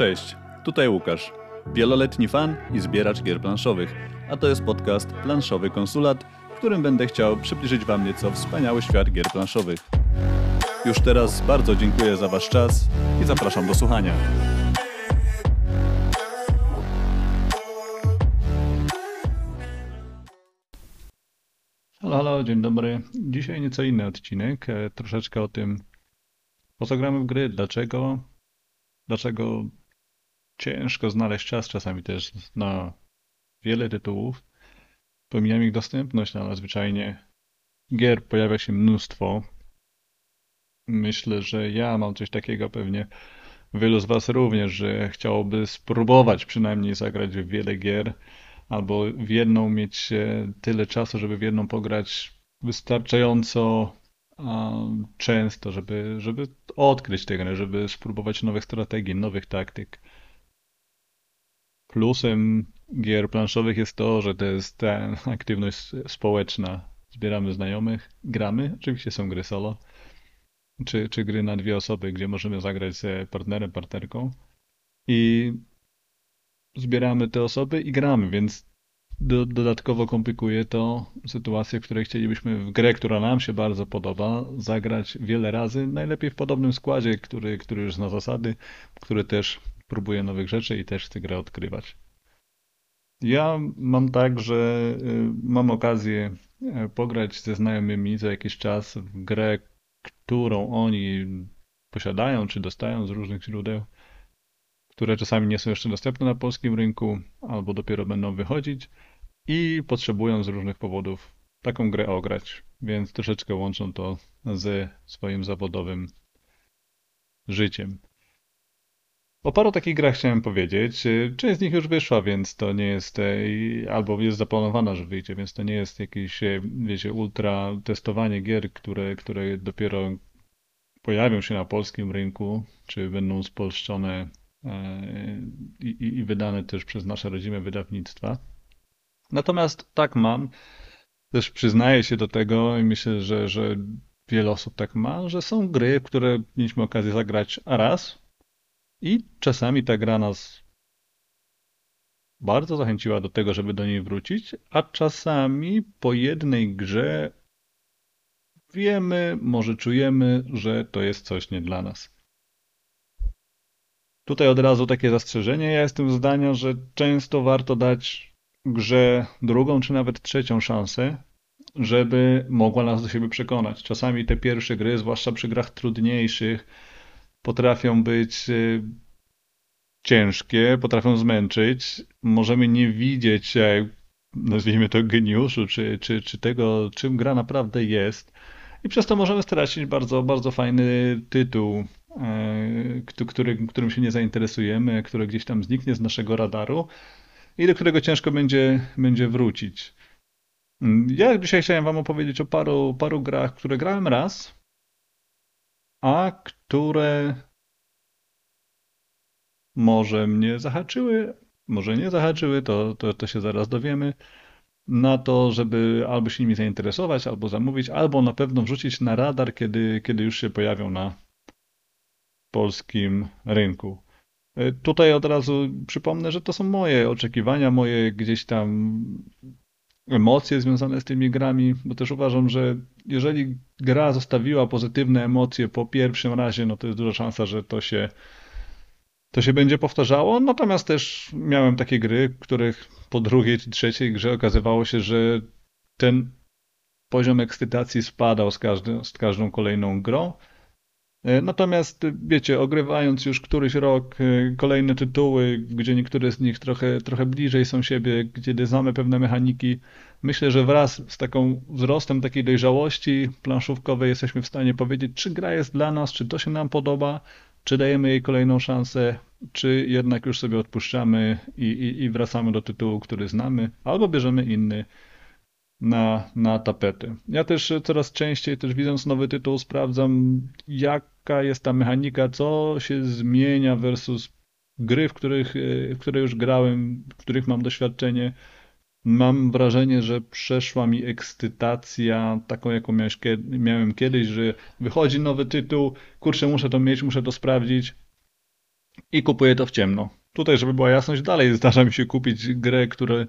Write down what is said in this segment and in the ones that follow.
Cześć, tutaj Łukasz, wieloletni fan i zbieracz gier planszowych, a to jest podcast Planszowy Konsulat, w którym będę chciał przybliżyć Wam nieco wspaniały świat gier planszowych. Już teraz bardzo dziękuję za Wasz czas i zapraszam do słuchania. Halo, halo, dzień dobry. Dzisiaj nieco inny odcinek, e, troszeczkę o tym, po co gramy w gry, dlaczego, dlaczego ciężko znaleźć czas czasami też na wiele tytułów. Pomijam ich dostępność, ale zwyczajnie gier pojawia się mnóstwo. Myślę, że ja mam coś takiego pewnie. Wielu z Was również, że chciałoby spróbować przynajmniej zagrać w wiele gier, albo w jedną mieć e, tyle czasu, żeby w jedną pograć wystarczająco często, żeby, żeby odkryć tę grę, żeby spróbować nowych strategii, nowych taktyk. Plusem gier planszowych jest to, że to jest ta aktywność społeczna. Zbieramy znajomych, gramy. Oczywiście są gry solo, czy, czy gry na dwie osoby, gdzie możemy zagrać z partnerem, partnerką. I zbieramy te osoby i gramy, więc do, dodatkowo komplikuje to sytuację, w której chcielibyśmy w grę, która nam się bardzo podoba, zagrać wiele razy, najlepiej w podobnym składzie, który, który już zna zasady, który też próbuje nowych rzeczy i też chce grę odkrywać. Ja mam tak, że y, mam okazję y, pograć ze znajomymi za jakiś czas w grę, którą oni posiadają czy dostają z różnych źródeł, które czasami nie są jeszcze dostępne na polskim rynku albo dopiero będą wychodzić i potrzebują z różnych powodów taką grę ograć, więc troszeczkę łączą to ze swoim zawodowym życiem. O paru takich grach chciałem powiedzieć. Część z nich już wyszła, więc to nie jest, e, albo jest zaplanowana, że wyjdzie, więc to nie jest jakieś, e, wiecie, ultra testowanie gier, które, które dopiero pojawią się na polskim rynku, czy będą spolszczone e, i, i wydane też przez nasze rodzime wydawnictwa. Natomiast tak mam, też przyznaję się do tego i myślę, że, że wiele osób tak ma, że są gry, które mieliśmy okazję zagrać raz i czasami ta gra nas bardzo zachęciła do tego, żeby do niej wrócić, a czasami po jednej grze wiemy, może czujemy, że to jest coś nie dla nas. Tutaj od razu takie zastrzeżenie. Ja jestem zdania, że często warto dać grze drugą czy nawet trzecią szansę, żeby mogła nas do siebie przekonać. Czasami te pierwsze gry, zwłaszcza przy grach trudniejszych, potrafią być y, ciężkie, potrafią zmęczyć. Możemy nie widzieć, nazwijmy to geniuszu, czy, czy, czy tego, czym gra naprawdę jest. I przez to możemy stracić bardzo, bardzo fajny tytuł, e, który, którym się nie zainteresujemy, który gdzieś tam zniknie z naszego radaru i do którego ciężko będzie, będzie wrócić. Ja dzisiaj chciałem Wam opowiedzieć o paru, paru grach, które grałem raz, a które może mnie zahaczyły, może nie zahaczyły, to, to, to się zaraz dowiemy. Na to, żeby albo się nimi zainteresować, albo zamówić, albo na pewno wrzucić na radar, kiedy, kiedy już się pojawią na polskim rynku. E, tutaj od razu przypomnę, że to są moje oczekiwania, moje gdzieś tam emocje związane z tymi grami, bo też uważam, że jeżeli gra zostawiła pozytywne emocje po pierwszym razie, no to jest duża szansa, że to się, to się będzie powtarzało. Natomiast też miałem takie gry, których po drugiej czy trzeciej grze okazywało się, że ten poziom ekscytacji spadał z, każdy, z każdą kolejną grą. E, natomiast wiecie, ogrywając już któryś rok e, kolejne tytuły, gdzie niektóre z nich trochę, trochę bliżej są siebie, gdzie znamy pewne mechaniki, myślę, że wraz z taką wzrostem takiej dojrzałości planszówkowej jesteśmy w stanie powiedzieć, czy gra jest dla nas, czy to się nam podoba, czy dajemy jej kolejną szansę, czy jednak już sobie odpuszczamy i, i, i wracamy do tytułu, który znamy, albo bierzemy inny na, na tapety. Ja też coraz częściej, też widząc nowy tytuł, sprawdzam, jaka jest ta mechanika, co się zmienia versus gry, w których, w które już grałem, w których mam doświadczenie. Mam wrażenie, że przeszła mi ekscytacja taką, jaką miałem kiedyś, że wychodzi nowy tytuł, kurczę, muszę to mieć, muszę to sprawdzić. i kupuję to w ciemno. Tutaj, żeby była jasność, dalej zdarza mi się kupić grę, które, e,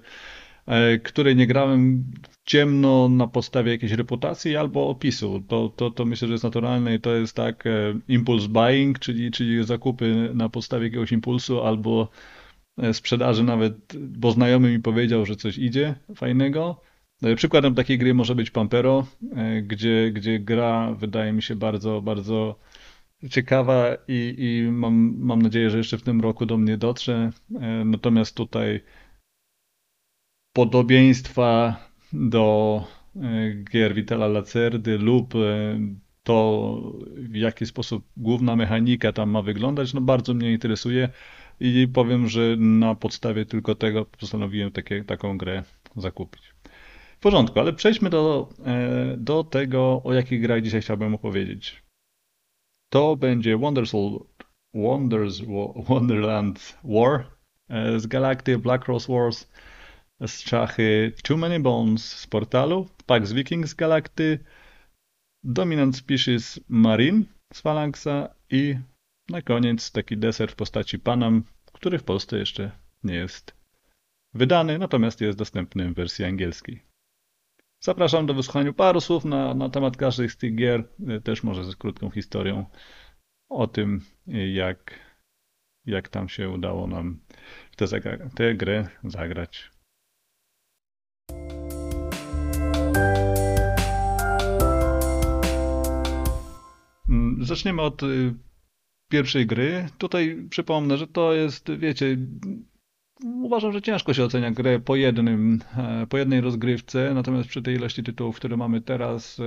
której nie grałem ciemno na podstawie jakiejś reputacji albo opisu. To, to, to myślę, że jest naturalne i to jest tak e, impulse buying, czyli, czyli zakupy na podstawie jakiegoś impulsu albo e, sprzedaży nawet, bo znajomy mi powiedział, że coś idzie fajnego. Przykładem takiej gry może być Pampero, gdzie, gdzie gra wydaje mi się bardzo, bardzo ciekawa i, i mam, mam nadzieję, że jeszcze w tym roku do mnie dotrze. E, natomiast tutaj podobieństwa do e, gier Vitala Lacerdy lub e, to, w jaki sposób główna mechanika tam ma wyglądać, no bardzo mnie interesuje i powiem, że na podstawie tylko tego postanowiłem takie, taką grę zakupić. W porządku, ale przejdźmy do, do tego, o jakich grach dzisiaj chciałbym opowiedzieć. To będzie Wonderful, Wonders, Wonderland War e, z Galacty, Black Rose Wars z szachy Too Many Bones z portalu, Pax Viking z Galakty, Dominant Species Marine z Phalanxa i na koniec taki deser w postaci Panam, który w Polsce jeszcze nie jest wydany, natomiast jest dostępny w wersji angielskiej. Zapraszam do wysłuchania paru słów na, na temat każdej z tych gier, też może ze krótką historią o tym, jak, jak tam się udało nam w tę, tę grę zagrać. Zaczniemy od y, pierwszej gry. Tutaj przypomnę, że to jest, wiecie, uważam, że ciężko się ocenia grę po jednym, e, po jednej rozgrywce, natomiast przy tej ilości tytułów, które mamy teraz e,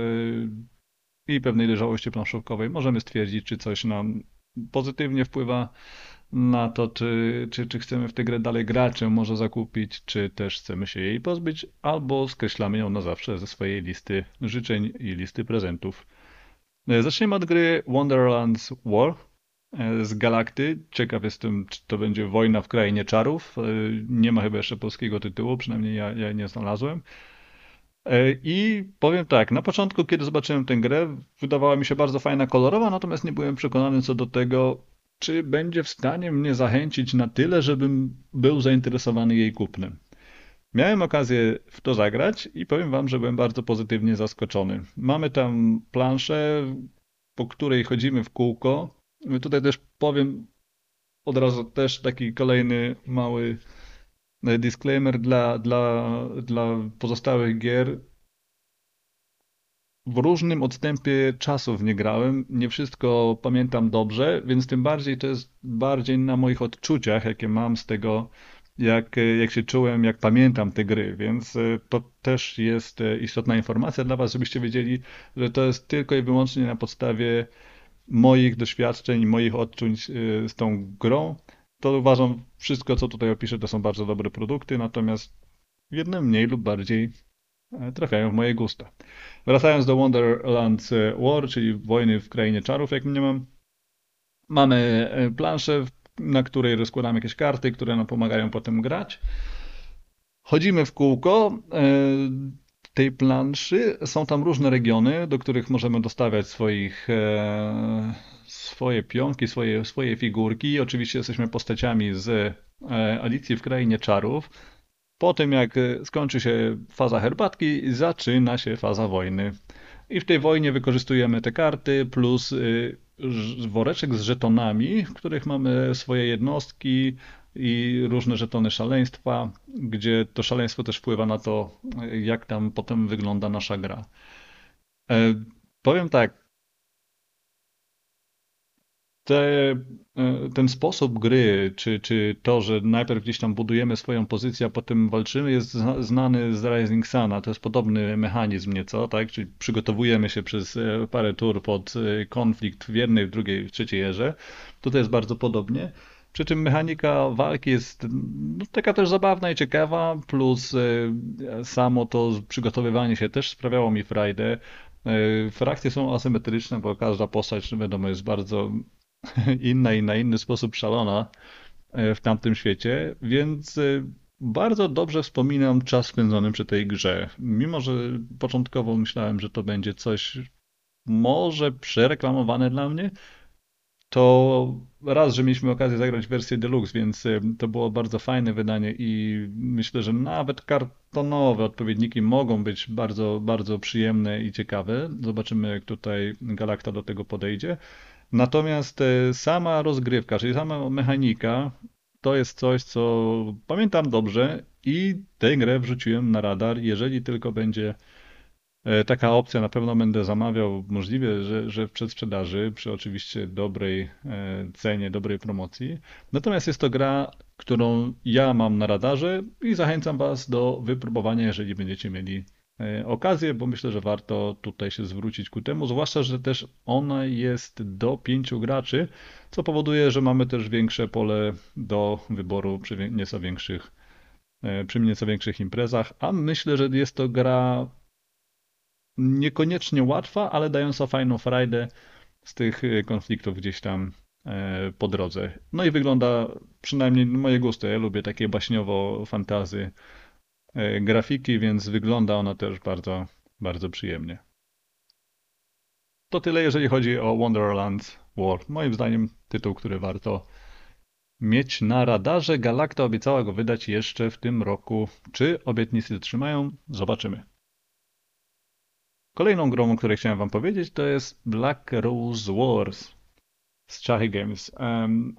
i pewnej dojrzałości planszówkowej, możemy stwierdzić, czy coś nam pozytywnie wpływa na to, czy, czy, czy chcemy w tę grę dalej grać, czy może zakupić, czy też chcemy się jej pozbyć, albo skreślamy ją na zawsze ze swojej listy życzeń i listy prezentów. E, zaczniemy od gry Wonderlands War. E, z Galakty. Ciekaw jestem, czy to będzie Wojna w Krainie Czarów. E, nie ma chyba jeszcze polskiego tytułu, przynajmniej ja, ja nie znalazłem. I powiem tak, na początku, kiedy zobaczyłem tę grę, wydawała mi się bardzo fajna, kolorowa, natomiast nie byłem przekonany co do tego, czy będzie w stanie mnie zachęcić na tyle, żebym był zainteresowany jej kupnem. Miałem okazję w to zagrać i powiem wam, że byłem bardzo pozytywnie zaskoczony. Mamy tam planszę, po której chodzimy w kółko Tutaj też powiem od razu też taki kolejny mały e, disclaimer dla, dla, dla pozostałych gier. W różnym odstępie czasów nie grałem, nie wszystko pamiętam dobrze, więc tym bardziej to jest bardziej na moich odczuciach, jakie mam z tego, jak, jak się czułem, jak pamiętam te gry, więc e, to też jest e, istotna informacja dla Was, żebyście wiedzieli, że to jest tylko i wyłącznie na podstawie moich doświadczeń moich odczuć y, z tą grą, to uważam, wszystko co tutaj opiszę to są bardzo dobre produkty, natomiast jedne mniej lub bardziej e, trafiają w moje gusta. Wracając do Wonderland War, czyli Wojny w Krainie Czarów, jak mnie mam, mamy e, planszę, na której rozkładamy jakieś karty, które nam pomagają potem grać. Chodzimy w kółko, e, tej planszy są tam różne regiony, do których możemy dostawiać swoich, e, swoje pionki, swoje, swoje figurki. Oczywiście jesteśmy postaciami z e, Alicji w Krainie Czarów. Po tym jak skończy się faza herbatki, zaczyna się faza wojny. I w tej wojnie wykorzystujemy te karty plus y, woreczek z żetonami, w których mamy swoje jednostki, i różne żetony szaleństwa, gdzie to szaleństwo też wpływa na to, jak tam potem wygląda nasza gra. E, powiem tak. Te, e, ten sposób gry, czy, czy to, że najpierw gdzieś tam budujemy swoją pozycję, a potem walczymy, jest znany z Rising Suna. To jest podobny mechanizm nieco, tak? Czyli przygotowujemy się przez e, parę tur pod konflikt w jednej, w drugiej, w trzeciej erze. Tutaj jest bardzo podobnie. Przy czym mechanika walki jest no, taka też zabawna i ciekawa, plus samo to przygotowywanie się też sprawiało mi frajdę. Frakcje są asymetryczne, bo każda postać, wiadomo, jest bardzo inna i na inny sposób szalona y, w tamtym świecie, więc bardzo dobrze wspominam czas spędzony przy tej grze. Mimo, że początkowo myślałem, że to będzie coś może przereklamowane dla mnie, to raz, że mieliśmy okazję zagrać wersję deluxe, więc y, to było bardzo fajne wydanie i myślę, że nawet kartonowe odpowiedniki mogą być bardzo, bardzo przyjemne i ciekawe. Zobaczymy, jak tutaj Galacta do tego podejdzie. Natomiast y, sama rozgrywka, czyli sama mechanika, to jest coś, co pamiętam dobrze i tę grę wrzuciłem na radar. Jeżeli tylko będzie E, taka opcja na pewno będę zamawiał, możliwe, że, że w przedsprzedaży, przy oczywiście dobrej e, cenie, dobrej promocji. Natomiast jest to gra, którą ja mam na radarze i zachęcam Was do wypróbowania, jeżeli będziecie mieli e, okazję, bo myślę, że warto tutaj się zwrócić ku temu, zwłaszcza, że też ona jest do pięciu graczy, co powoduje, że mamy też większe pole do wyboru przy nieco większych, przy nieco większych imprezach, a myślę, że jest to gra niekoniecznie łatwa, ale dająca fajną frajdę z tych y, konfliktów gdzieś tam po drodze. No i wygląda, przynajmniej moje gusty, ja lubię takie baśniowo-fantazy e, grafiki, więc wygląda ona też bardzo, bardzo przyjemnie. To tyle, jeżeli chodzi o Wonderlands World. Moim zdaniem tytuł, który warto mieć na radarze. Galacta obiecała go wydać jeszcze w tym roku. Czy obietnicy dotrzymają? Zobaczymy. Kolejną grą, o której chciałem wam powiedzieć, to jest Black Rose Wars z Chahi Games. Um,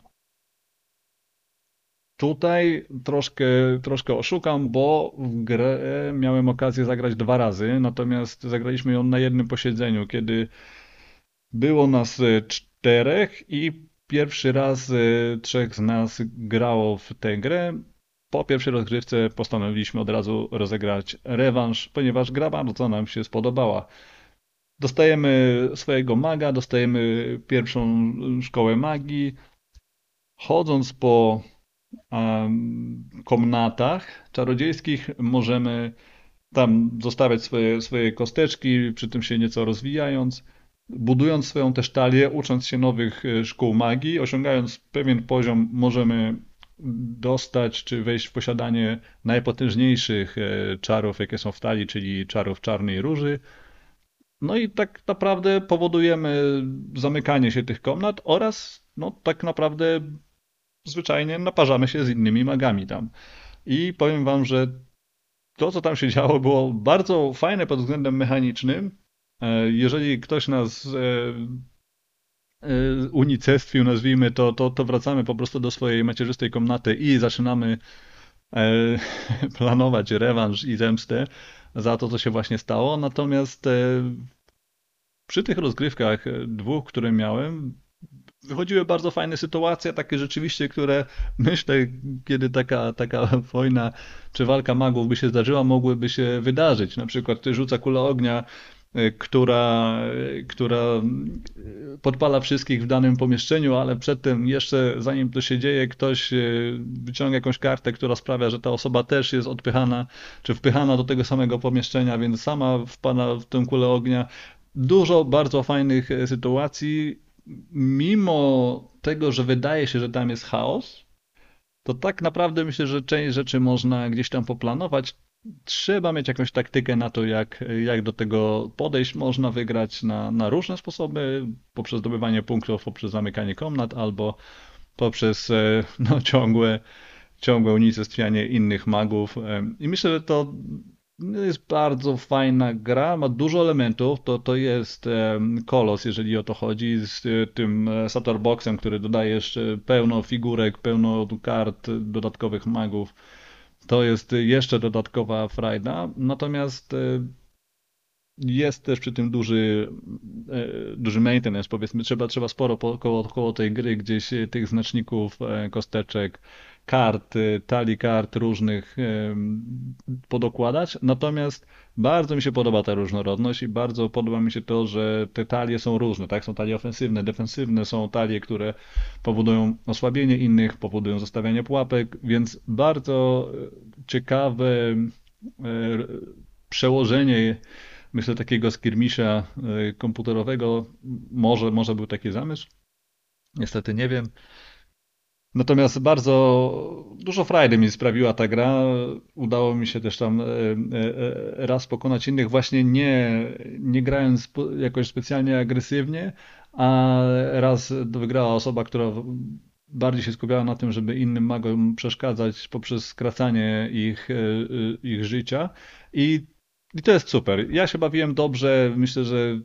tutaj troszkę, troszkę oszukam, bo w grę miałem okazję zagrać dwa razy, natomiast zagraliśmy ją na jednym posiedzeniu, kiedy było nas czterech i pierwszy raz e, trzech z nas grało w tę grę. Po pierwszej rozgrywce postanowiliśmy od razu rozegrać rewanż, ponieważ gra bardzo nam się spodobała. Dostajemy swojego maga, dostajemy pierwszą szkołę magii. Chodząc po komnatach czarodziejskich, możemy tam zostawiać swoje, swoje kosteczki, przy tym się nieco rozwijając, budując swoją też talię, ucząc się nowych e, szkół magii, osiągając pewien poziom, możemy dostać czy wejść w posiadanie najpotężniejszych e, czarów, jakie są w talii, czyli czarów czarnej róży. No i tak naprawdę powodujemy zamykanie się tych komnat oraz no tak naprawdę zwyczajnie naparzamy się z innymi magami tam. I powiem wam, że to, co tam się działo, było bardzo fajne pod względem mechanicznym. E, jeżeli ktoś nas e, Y, unicestwił, nazwijmy to, to, to wracamy po prostu do swojej macierzystej komnaty i zaczynamy e, planować rewanż i zemstę za to, co się właśnie stało. Natomiast e, przy tych rozgrywkach e, dwóch, które miałem, wychodziły bardzo fajne sytuacje, takie rzeczywiście, które myślę, kiedy taka, taka wojna czy walka magów by się zdarzyła, mogłyby się wydarzyć. Na przykład rzuca kulę ognia Y, która, która podpala wszystkich w danym pomieszczeniu, ale przedtem jeszcze zanim to się dzieje, ktoś y, wyciąga jakąś kartę, która sprawia, że ta osoba też jest odpychana, czy wpychana do tego samego pomieszczenia, więc sama wpada w tę kulę ognia. Dużo bardzo fajnych y, sytuacji, mimo tego, że wydaje się, że tam jest chaos, to tak naprawdę myślę, że część rzeczy można gdzieś tam poplanować trzeba mieć jakąś taktykę na to, jak, jak do tego podejść. Można wygrać na, na różne sposoby, poprzez zdobywanie punktów, poprzez zamykanie komnat albo poprzez e, no, ciągłe, ciągłe unicestwianie innych magów. E, I myślę, że to jest bardzo fajna gra, ma dużo elementów. To, to jest e, kolos, jeżeli o to chodzi, z tym Saturboxem, który dodaje jeszcze pełno figurek, pełno kart dodatkowych magów. To jest jeszcze dodatkowa frajda, natomiast e, jest też przy tym duży, e, duży maintenance, powiedzmy, trzeba, trzeba sporo koło, koło tej gry gdzieś tych znaczników, e, kosteczek, kart, talii kart różnych podokładać. Natomiast bardzo mi się podoba ta różnorodność i bardzo podoba mi się to, że te talie są różne, tak? Są talie ofensywne, defensywne, są talie, które powodują osłabienie innych, powodują zostawianie pułapek, więc bardzo ciekawe przełożenie myślę takiego skirmisza komputerowego może, może był taki zamysł. Niestety nie wiem. Natomiast bardzo dużo frajdy mi sprawiła ta gra. Udało mi się też tam e, e, raz pokonać innych, właśnie nie, nie grając jakoś specjalnie agresywnie, a raz wygrała osoba, która bardziej się skupiała na tym, żeby innym magom przeszkadzać poprzez skracanie ich, ich życia. I, I to jest super. Ja się bawiłem dobrze. Myślę, że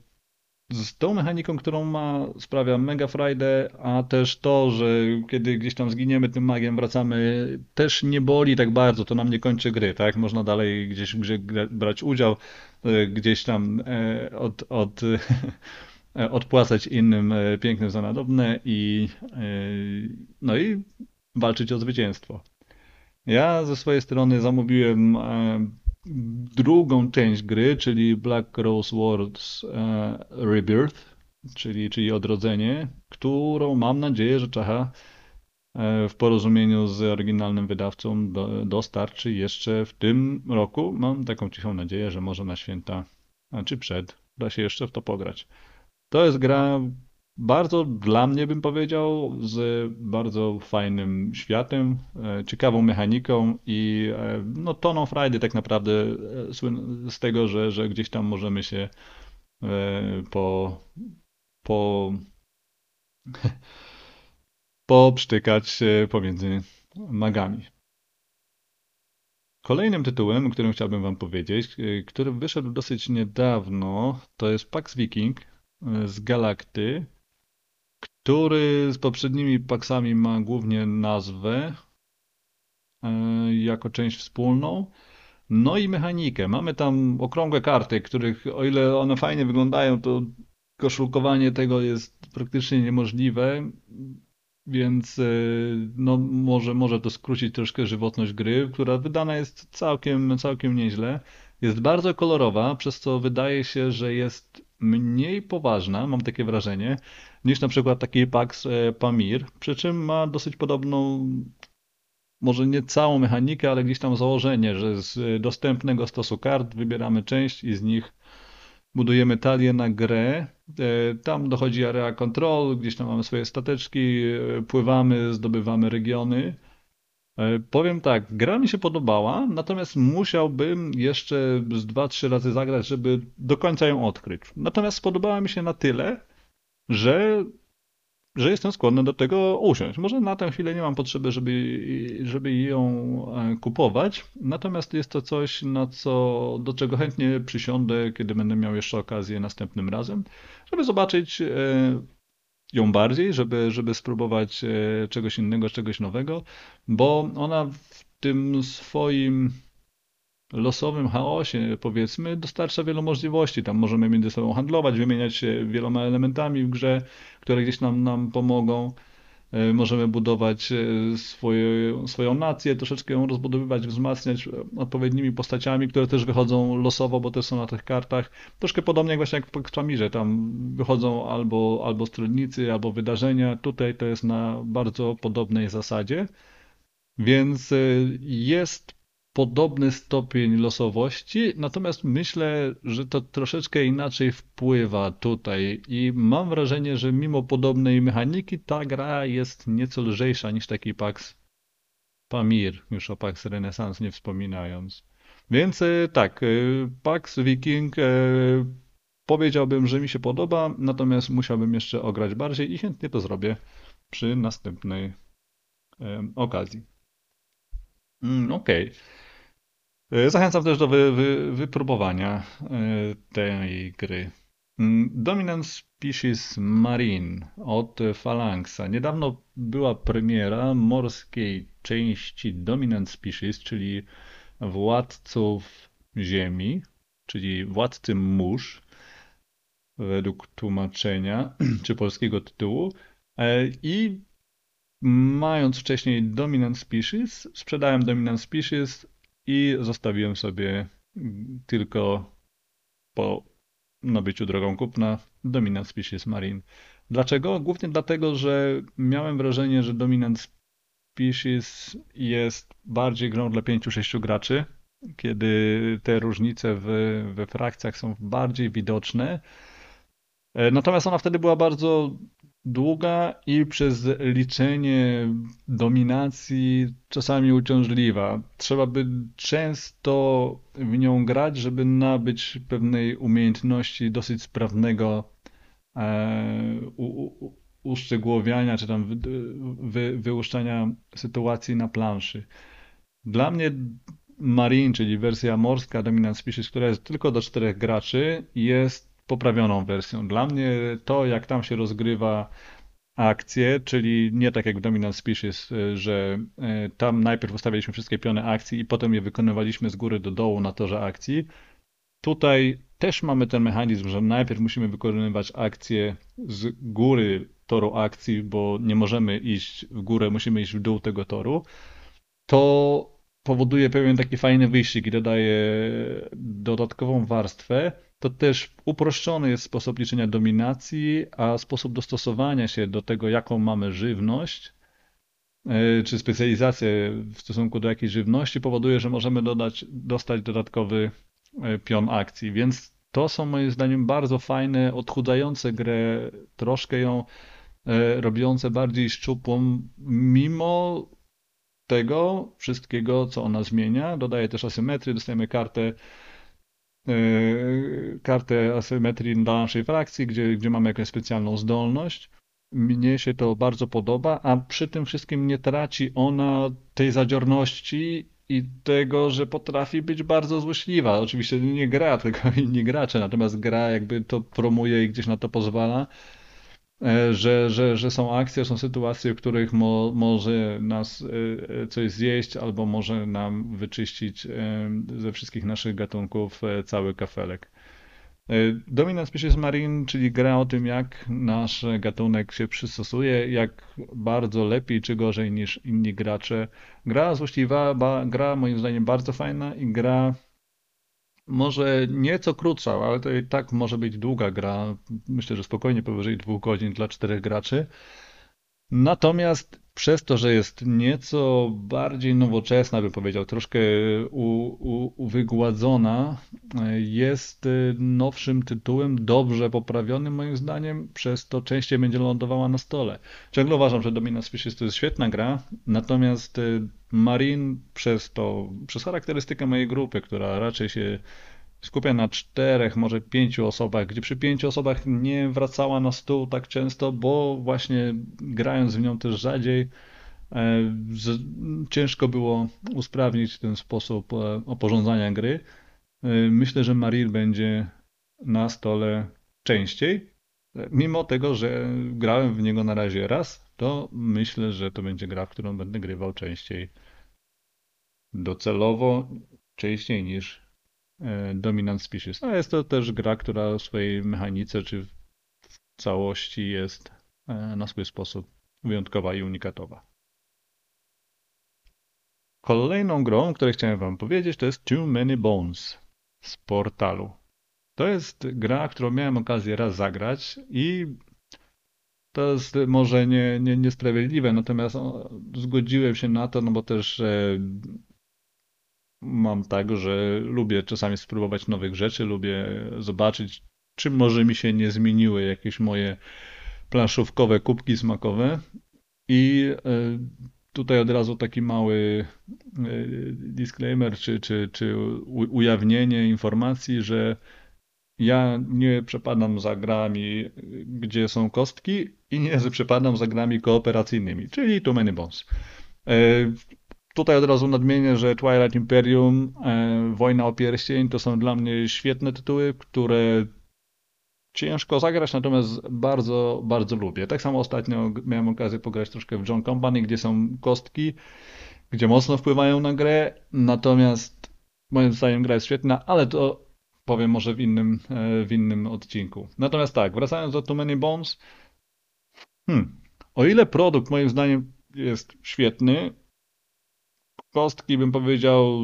z tą mechaniką, którą ma, sprawia mega frajdę, a też to, że kiedy gdzieś tam zginiemy tym magiem, wracamy, też nie boli tak bardzo, to nam nie kończy gry, tak? Można dalej gdzieś grze brać udział, e, gdzieś tam e, od, od, odpłacać innym e, pięknym za nadobne i no i walczyć o zwycięstwo. Ja ze swojej strony zamówiłem drugą część gry, czyli Black Rose Wars e, Rebirth, czyli, czyli odrodzenie, którą mam nadzieję, że Czacha e, w porozumieniu z oryginalnym wydawcą do, dostarczy jeszcze w tym roku. Mam taką cichą nadzieję, że może na święta, czy przed, da się jeszcze w to pograć. To jest gra, bardzo dla mnie bym powiedział, z bardzo fajnym światem, e, ciekawą mechaniką i e, no, toną frajdy tak naprawdę e, z tego, że, że gdzieś tam możemy się po, po, poprztykać pomiędzy magami. Kolejnym tytułem, o którym chciałbym Wam powiedzieć, który wyszedł dosyć niedawno, to jest Pax Viking z Galakty który z poprzednimi paksami ma głównie nazwę e, jako część wspólną. No i mechanikę. Mamy tam okrągłe karty, których o ile one fajnie wyglądają, to koszulkowanie tego jest praktycznie niemożliwe, więc e, no, może, może to skrócić troszkę żywotność gry, która wydana jest całkiem, całkiem nieźle. Jest bardzo kolorowa, przez co wydaje się, że jest mniej poważna, mam takie wrażenie, niż na przykład taki Pax e, Pamir, przy czym ma dosyć podobną, może nie całą mechanikę, ale gdzieś tam założenie, że z dostępnego stosu kart wybieramy część i z nich budujemy talię na grę. E, tam dochodzi area control, gdzieś tam mamy swoje stateczki, e, pływamy, zdobywamy regiony. Powiem tak, gra mi się podobała, natomiast musiałbym jeszcze z 2-3 razy zagrać, żeby do końca ją odkryć. Natomiast spodobała mi się na tyle, że, że jestem skłonny do tego usiąść. Może na tę chwilę nie mam potrzeby, żeby, żeby ją e, kupować, natomiast jest to coś, na co, do czego chętnie przysiądę, kiedy będę miał jeszcze okazję następnym razem, żeby zobaczyć e, ją bardziej, żeby, żeby spróbować e, czegoś innego, czegoś nowego, bo ona w tym swoim losowym chaosie, powiedzmy, dostarcza wielu możliwości. Tam możemy między sobą handlować, wymieniać się wieloma elementami w grze, które gdzieś nam, nam pomogą. E, możemy budować e, swoje, swoją nację, troszeczkę ją rozbudowywać, wzmacniać odpowiednimi postaciami, które też wychodzą losowo, bo też są na tych kartach. Troszkę podobnie jak właśnie jak w Pamirze, tam wychodzą albo, albo stronnicy, albo wydarzenia. Tutaj to jest na bardzo podobnej zasadzie. Więc e, jest podobny stopień losowości, natomiast myślę, że to troszeczkę inaczej wpływa tutaj i mam wrażenie, że mimo podobnej mechaniki ta gra jest nieco lżejsza niż taki Pax Pamir, już o Pax Renaissance nie wspominając. Więc e, tak, e, Pax Viking e, powiedziałbym, że mi się podoba, natomiast musiałbym jeszcze ograć bardziej i chętnie to zrobię przy następnej okazji. Mm, Okej. Okay. E, zachęcam też do wy, wy, wypróbowania e, tej gry. Mm, Dominant Species Marine od Phalanxa. Niedawno była premiera morskiej części Dominant Species, czyli władców ziemi, czyli władcy mórz, według tłumaczenia czy polskiego tytułu. E, I mając wcześniej Dominant Species, sprzedałem Dominant Species i zostawiłem sobie tylko po nabyciu drogą kupna Dominant Species Marine. Dlaczego? Głównie dlatego, że miałem wrażenie, że Dominant Species jest bardziej grą dla 5-6 graczy, kiedy te różnice w, we frakcjach są bardziej widoczne. E, natomiast ona wtedy była bardzo długa i przez liczenie dominacji czasami uciążliwa. Trzeba by często w nią grać, żeby nabyć pewnej umiejętności dosyć sprawnego u, u, uszczegółowiania, czy tam wy, wy, wyłuszczania sytuacji na planszy. Dla mnie Marine, czyli wersja morska Dominant Species, która jest tylko do czterech graczy, jest poprawioną wersją. Dla mnie to, jak tam się rozgrywa akcje, czyli nie tak jak w Dominant Species, e, że e, tam najpierw ustawialiśmy wszystkie piony akcji i potem je wykonywaliśmy z góry do dołu na torze akcji. Tutaj też mamy ten mechanizm, że najpierw musimy wykonywać akcje z góry toru akcji, bo nie możemy iść w górę, musimy iść w dół tego toru. To powoduje pewien taki fajny wyścig i dodaje dodatkową warstwę. To też uproszczony jest sposób liczenia dominacji, a sposób dostosowania się do tego, jaką mamy żywność, e, czy specjalizację w stosunku do jakiejś żywności powoduje, że możemy dodać, dostać dodatkowy e, pion akcji. Więc to są moim zdaniem bardzo fajne, odchudzające grę, troszkę ją e, robiące bardziej szczupłą, mimo tego wszystkiego, co ona zmienia. Dodaje też asymetrię, dostajemy kartę yy, kartę asymetrii dla naszej frakcji, gdzie, gdzie mamy jakąś specjalną zdolność. Mnie się to bardzo podoba, a przy tym wszystkim nie traci ona tej zadziorności i tego, że potrafi być bardzo złośliwa. Oczywiście nie gra, tylko inni gracze, natomiast gra jakby to promuje i gdzieś na to pozwala. E, że, że, że są akcje, są sytuacje, w których mo, może nas e, e, coś zjeść albo może nam wyczyścić ze wszystkich naszych gatunków cały kafelek. Dominant Species Marine, czyli gra o tym, jak nasz gatunek się przystosuje, jak bardzo lepiej czy gorzej niż inni gracze. Gra złośliwa, gra moim zdaniem bardzo fajna i gra może nieco krótsza, ale to i tak może być długa gra. Myślę, że spokojnie powyżej dwóch godzin dla czterech graczy. Natomiast przez to, że jest nieco bardziej nowoczesna, bym powiedział, troszkę uwygładzona, jest nowszym tytułem, dobrze poprawionym moim zdaniem, przez to częściej będzie lądowała na stole. Ciągle uważam, że Dominant Species to jest świetna gra, natomiast Marine przez to, przez charakterystykę mojej grupy, która raczej się skupia na czterech, może pięciu osobach, gdzie przy pięciu osobach nie wracała na stół tak często, bo właśnie grając w nią też rzadziej, e, ciężko było usprawnić ten sposób e, oporządzania gry. E, myślę, że Maril będzie na stole częściej. Mimo tego, że grałem w niego na razie raz, to myślę, że to będzie gra, w którą będę grywał częściej. Docelowo częściej niż dominant Species. A jest to też gra, która w swojej mechanice czy w całości jest e, na swój sposób wyjątkowa i unikatowa. Kolejną grą, o której chciałem Wam powiedzieć, to jest Too Many Bones z portalu. To jest gra, którą miałem okazję raz zagrać i to jest może nie, nie, niesprawiedliwe, natomiast zgodziłem się na to, no bo też e, mam tak, że lubię czasami spróbować nowych rzeczy, lubię zobaczyć, czy może mi się nie zmieniły jakieś moje planszówkowe kubki smakowe. I e, tutaj od razu taki mały e, disclaimer, czy, czy, czy ujawnienie informacji, że ja nie przepadam za grami, gdzie są kostki i nie przepadam za grami kooperacyjnymi, czyli Too Many Bones. Tutaj od razu nadmienię, że Twilight Imperium, e, Wojna o Pierścień to są dla mnie świetne tytuły, które ciężko zagrać, natomiast bardzo, bardzo lubię. Tak samo ostatnio miałem okazję pograć troszkę w John Company, gdzie są kostki, gdzie mocno wpływają na grę, natomiast moim zdaniem gra jest świetna, ale to powiem może w innym, e, w innym odcinku. Natomiast tak, wracając do Too Many Bones, hmm, o ile produkt moim zdaniem jest świetny, kostki, bym powiedział,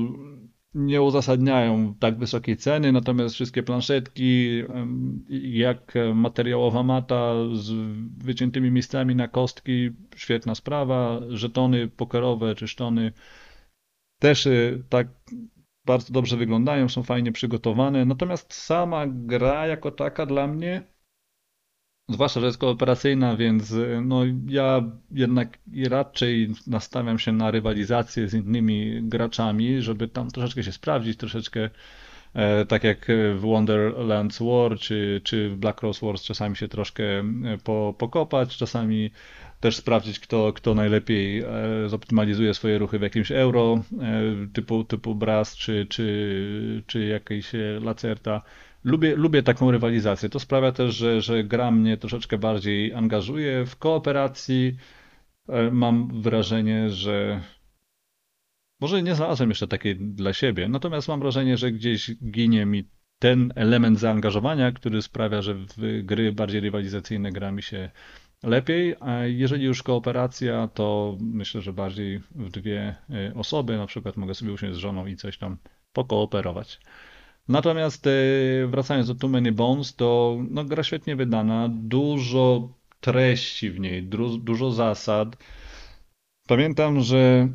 nie uzasadniają tak wysokiej ceny, natomiast wszystkie planszetki, jak materiałowa mata z wyciętymi miejscami na kostki, świetna sprawa. Żetony pokerowe czy też y, tak bardzo dobrze wyglądają, są fajnie przygotowane. Natomiast sama gra jako taka dla mnie Zwłaszcza, że jest kooperacyjna, więc no, ja jednak raczej nastawiam się na rywalizację z innymi graczami, żeby tam troszeczkę się sprawdzić, troszeczkę E, tak jak w Wonderlands War czy, czy w Black Rose Wars czasami się troszkę e, po, pokopać, czasami też sprawdzić, kto, kto najlepiej e, zoptymalizuje swoje ruchy w jakimś euro typu, typu Brass czy, czy, czy jakiejś Lacerta. Lubię, lubię taką rywalizację. To sprawia też, że, że gra mnie troszeczkę bardziej angażuje. W kooperacji mam wrażenie, że może nie znalazłem jeszcze takiej dla siebie, natomiast mam wrażenie, że gdzieś ginie mi ten element zaangażowania, który sprawia, że w gry bardziej rywalizacyjne gra mi się lepiej, a jeżeli już kooperacja, to myślę, że bardziej w dwie y, osoby, na przykład mogę sobie usiąść z żoną i coś tam pokooperować. Natomiast y, wracając do Too Many Bones, to no, gra świetnie wydana, dużo treści w niej, dużo zasad. Pamiętam, że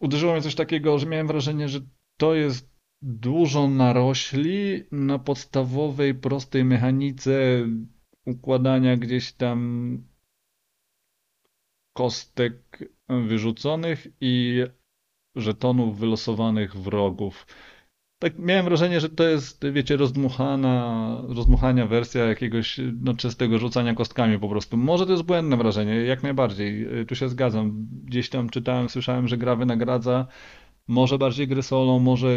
uderzyło mnie coś takiego, że miałem wrażenie, że to jest dużo narośli na podstawowej, prostej mechanice układania gdzieś tam kostek wyrzuconych i żetonów wylosowanych wrogów. Tak miałem wrażenie, że to jest, wiecie, rozdmuchana, rozdmuchania wersja jakiegoś no, czystego rzucania kostkami po prostu. Może to jest błędne wrażenie, jak najbardziej. Tu się zgadzam. Gdzieś tam czytałem, słyszałem, że gra wynagradza. Może bardziej gry solo, może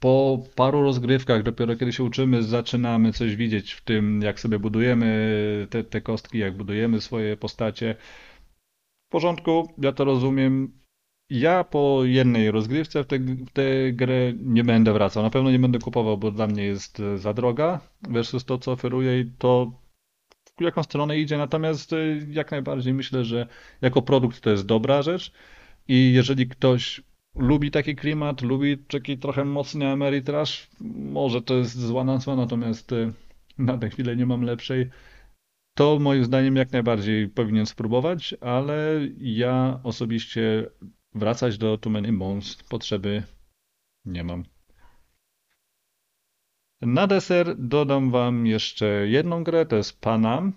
po paru rozgrywkach, dopiero kiedy się uczymy, zaczynamy coś widzieć w tym, jak sobie budujemy te, te kostki, jak budujemy swoje postacie. W porządku, ja to rozumiem. Ja po jednej rozgrywce w, te, w tę grę nie będę wracał. Na pewno nie będę kupował, bo dla mnie jest e, za droga versus to, co oferuje i to w jaką stronę idzie. Natomiast e, jak najbardziej myślę, że jako produkt to jest dobra rzecz i jeżeli ktoś lubi taki klimat, lubi taki trochę mocny Ameritrash, może to jest zła nazwa, natomiast e, na tę chwilę nie mam lepszej. To moim zdaniem jak najbardziej powinien spróbować, ale ja osobiście wracać do Too Many Bones potrzeby nie mam. Na deser dodam Wam jeszcze jedną grę, to jest Panam.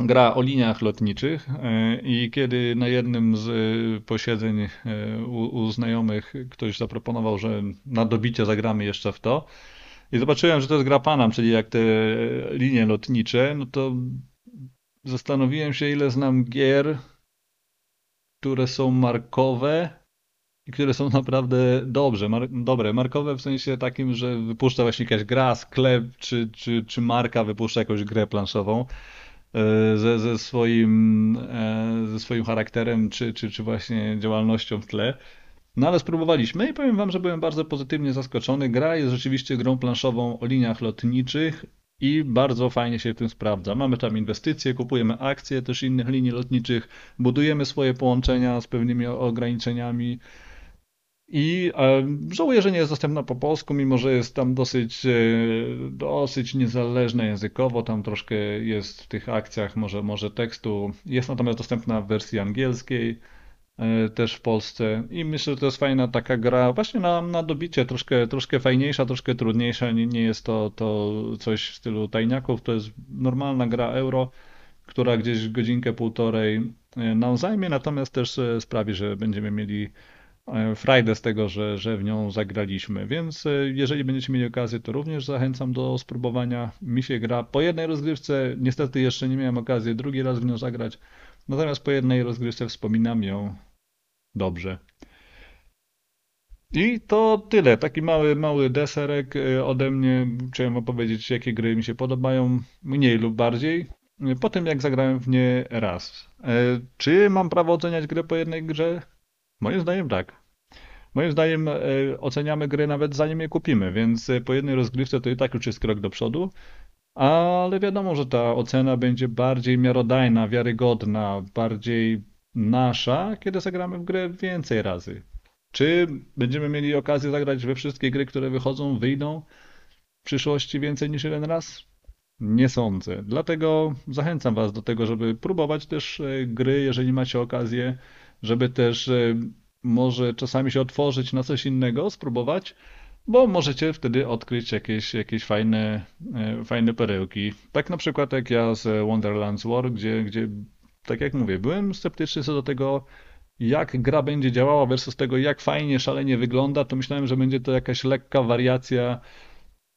Gra o liniach lotniczych e, i kiedy na jednym z e, posiedzeń e, u, u znajomych ktoś zaproponował, że na dobicie zagramy jeszcze w to i zobaczyłem, że to jest gra Panam, czyli jak te linie lotnicze, no to zastanowiłem się, ile znam gier które są markowe i które są naprawdę dobrze, mar dobre. Markowe w sensie takim, że wypuszcza właśnie jakaś gra, sklep czy, czy, czy marka wypuszcza jakąś grę planszową e, ze, ze, swoim, e, ze swoim charakterem czy, czy, czy właśnie działalnością w tle. No ale spróbowaliśmy i powiem Wam, że byłem bardzo pozytywnie zaskoczony. Gra jest rzeczywiście grą planszową o liniach lotniczych i bardzo fajnie się tym sprawdza. Mamy tam inwestycje, kupujemy akcje też innych linii lotniczych, budujemy swoje połączenia z pewnymi ograniczeniami. I e, żałuję, że nie jest dostępna po polsku, mimo że jest tam dosyć, e, dosyć niezależna językowo. Tam troszkę jest w tych akcjach może, może tekstu. Jest natomiast dostępna w wersji angielskiej. E, też w Polsce. I myślę, że to jest fajna taka gra właśnie na, na dobicie, troszkę, troszkę fajniejsza, troszkę trudniejsza, nie, nie jest to, to coś w stylu tajniaków, to jest normalna gra euro, która gdzieś godzinkę, półtorej e, nam zajmie, natomiast też e, sprawi, że będziemy mieli frajdę z tego, że, że w nią zagraliśmy, więc jeżeli będziecie mieli okazję, to również zachęcam do spróbowania. Mi się gra po jednej rozgrywce, niestety jeszcze nie miałem okazji drugi raz w nią zagrać, natomiast po jednej rozgrywce wspominam ją dobrze. I to tyle. Taki mały, mały deserek y, ode mnie. Chciałem opowiedzieć, jakie gry mi się podobają, mniej lub bardziej. Po tym, jak zagrałem w nie raz. E, czy mam prawo oceniać grę po jednej grze? Moim zdaniem tak. Moim zdaniem e, oceniamy gry nawet zanim je kupimy, więc po jednej rozgrywce to i tak już jest krok do przodu. Ale wiadomo, że ta ocena będzie bardziej miarodajna, wiarygodna, bardziej nasza, kiedy zagramy w grę więcej razy. Czy będziemy mieli okazję zagrać we wszystkie gry, które wychodzą, wyjdą w przyszłości więcej niż jeden raz? Nie sądzę. Dlatego zachęcam Was do tego, żeby próbować też e, gry, jeżeli macie okazję, żeby też e, może czasami się otworzyć na coś innego, spróbować, bo możecie wtedy odkryć jakieś, jakieś fajne, e, fajne perełki. Tak na przykład jak ja z Wonderlands War, gdzie, gdzie tak jak mówię, byłem sceptyczny co do tego, jak gra będzie działała versus tego, jak fajnie, szalenie wygląda, to myślałem, że będzie to jakaś lekka wariacja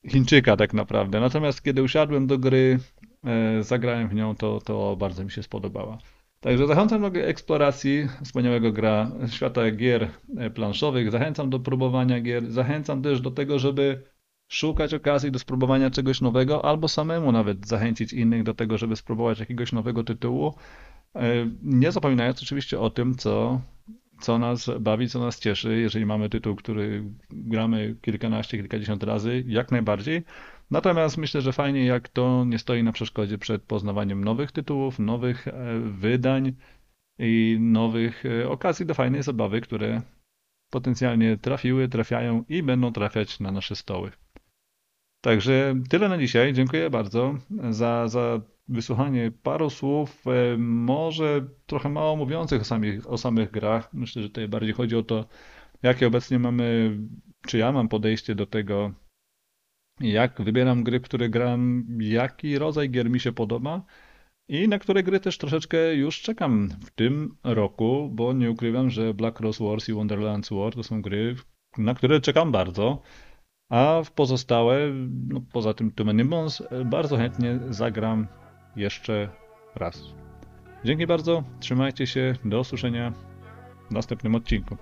Chińczyka tak naprawdę. Natomiast kiedy usiadłem do gry, e, zagrałem w nią, to, to bardzo mi się spodobała. Także zachęcam do eksploracji wspaniałego gra świata gier e, planszowych, zachęcam do próbowania gier, zachęcam też do tego, żeby szukać okazji do spróbowania czegoś nowego, albo samemu nawet zachęcić innych do tego, żeby spróbować jakiegoś nowego tytułu. E, nie zapominając oczywiście o tym, co, co nas bawi, co nas cieszy, jeżeli mamy tytuł, który gramy kilkanaście, kilkadziesiąt razy, jak najbardziej. Natomiast myślę, że fajnie, jak to nie stoi na przeszkodzie przed poznawaniem nowych tytułów, nowych e, wydań i nowych e, okazji do fajnej zabawy, które potencjalnie trafiły, trafiają i będą trafiać na nasze stoły. Także tyle na dzisiaj. Dziękuję bardzo za, za wysłuchanie paru słów, e, może trochę mało mówiących o samych, o samych grach. Myślę, że tutaj bardziej chodzi o to, jakie obecnie mamy, czy ja mam podejście do tego, jak wybieram gry, które gram, jaki rodzaj gier mi się podoba i na które gry też troszeczkę już czekam w tym roku, bo nie ukrywam, że Black Rose Wars i Wonderlands War to są gry, na które czekam bardzo. A w pozostałe, no poza tym Too Many Bones, bardzo chętnie zagram jeszcze raz. Dzięki bardzo, trzymajcie się, do usłyszenia w następnym odcinku.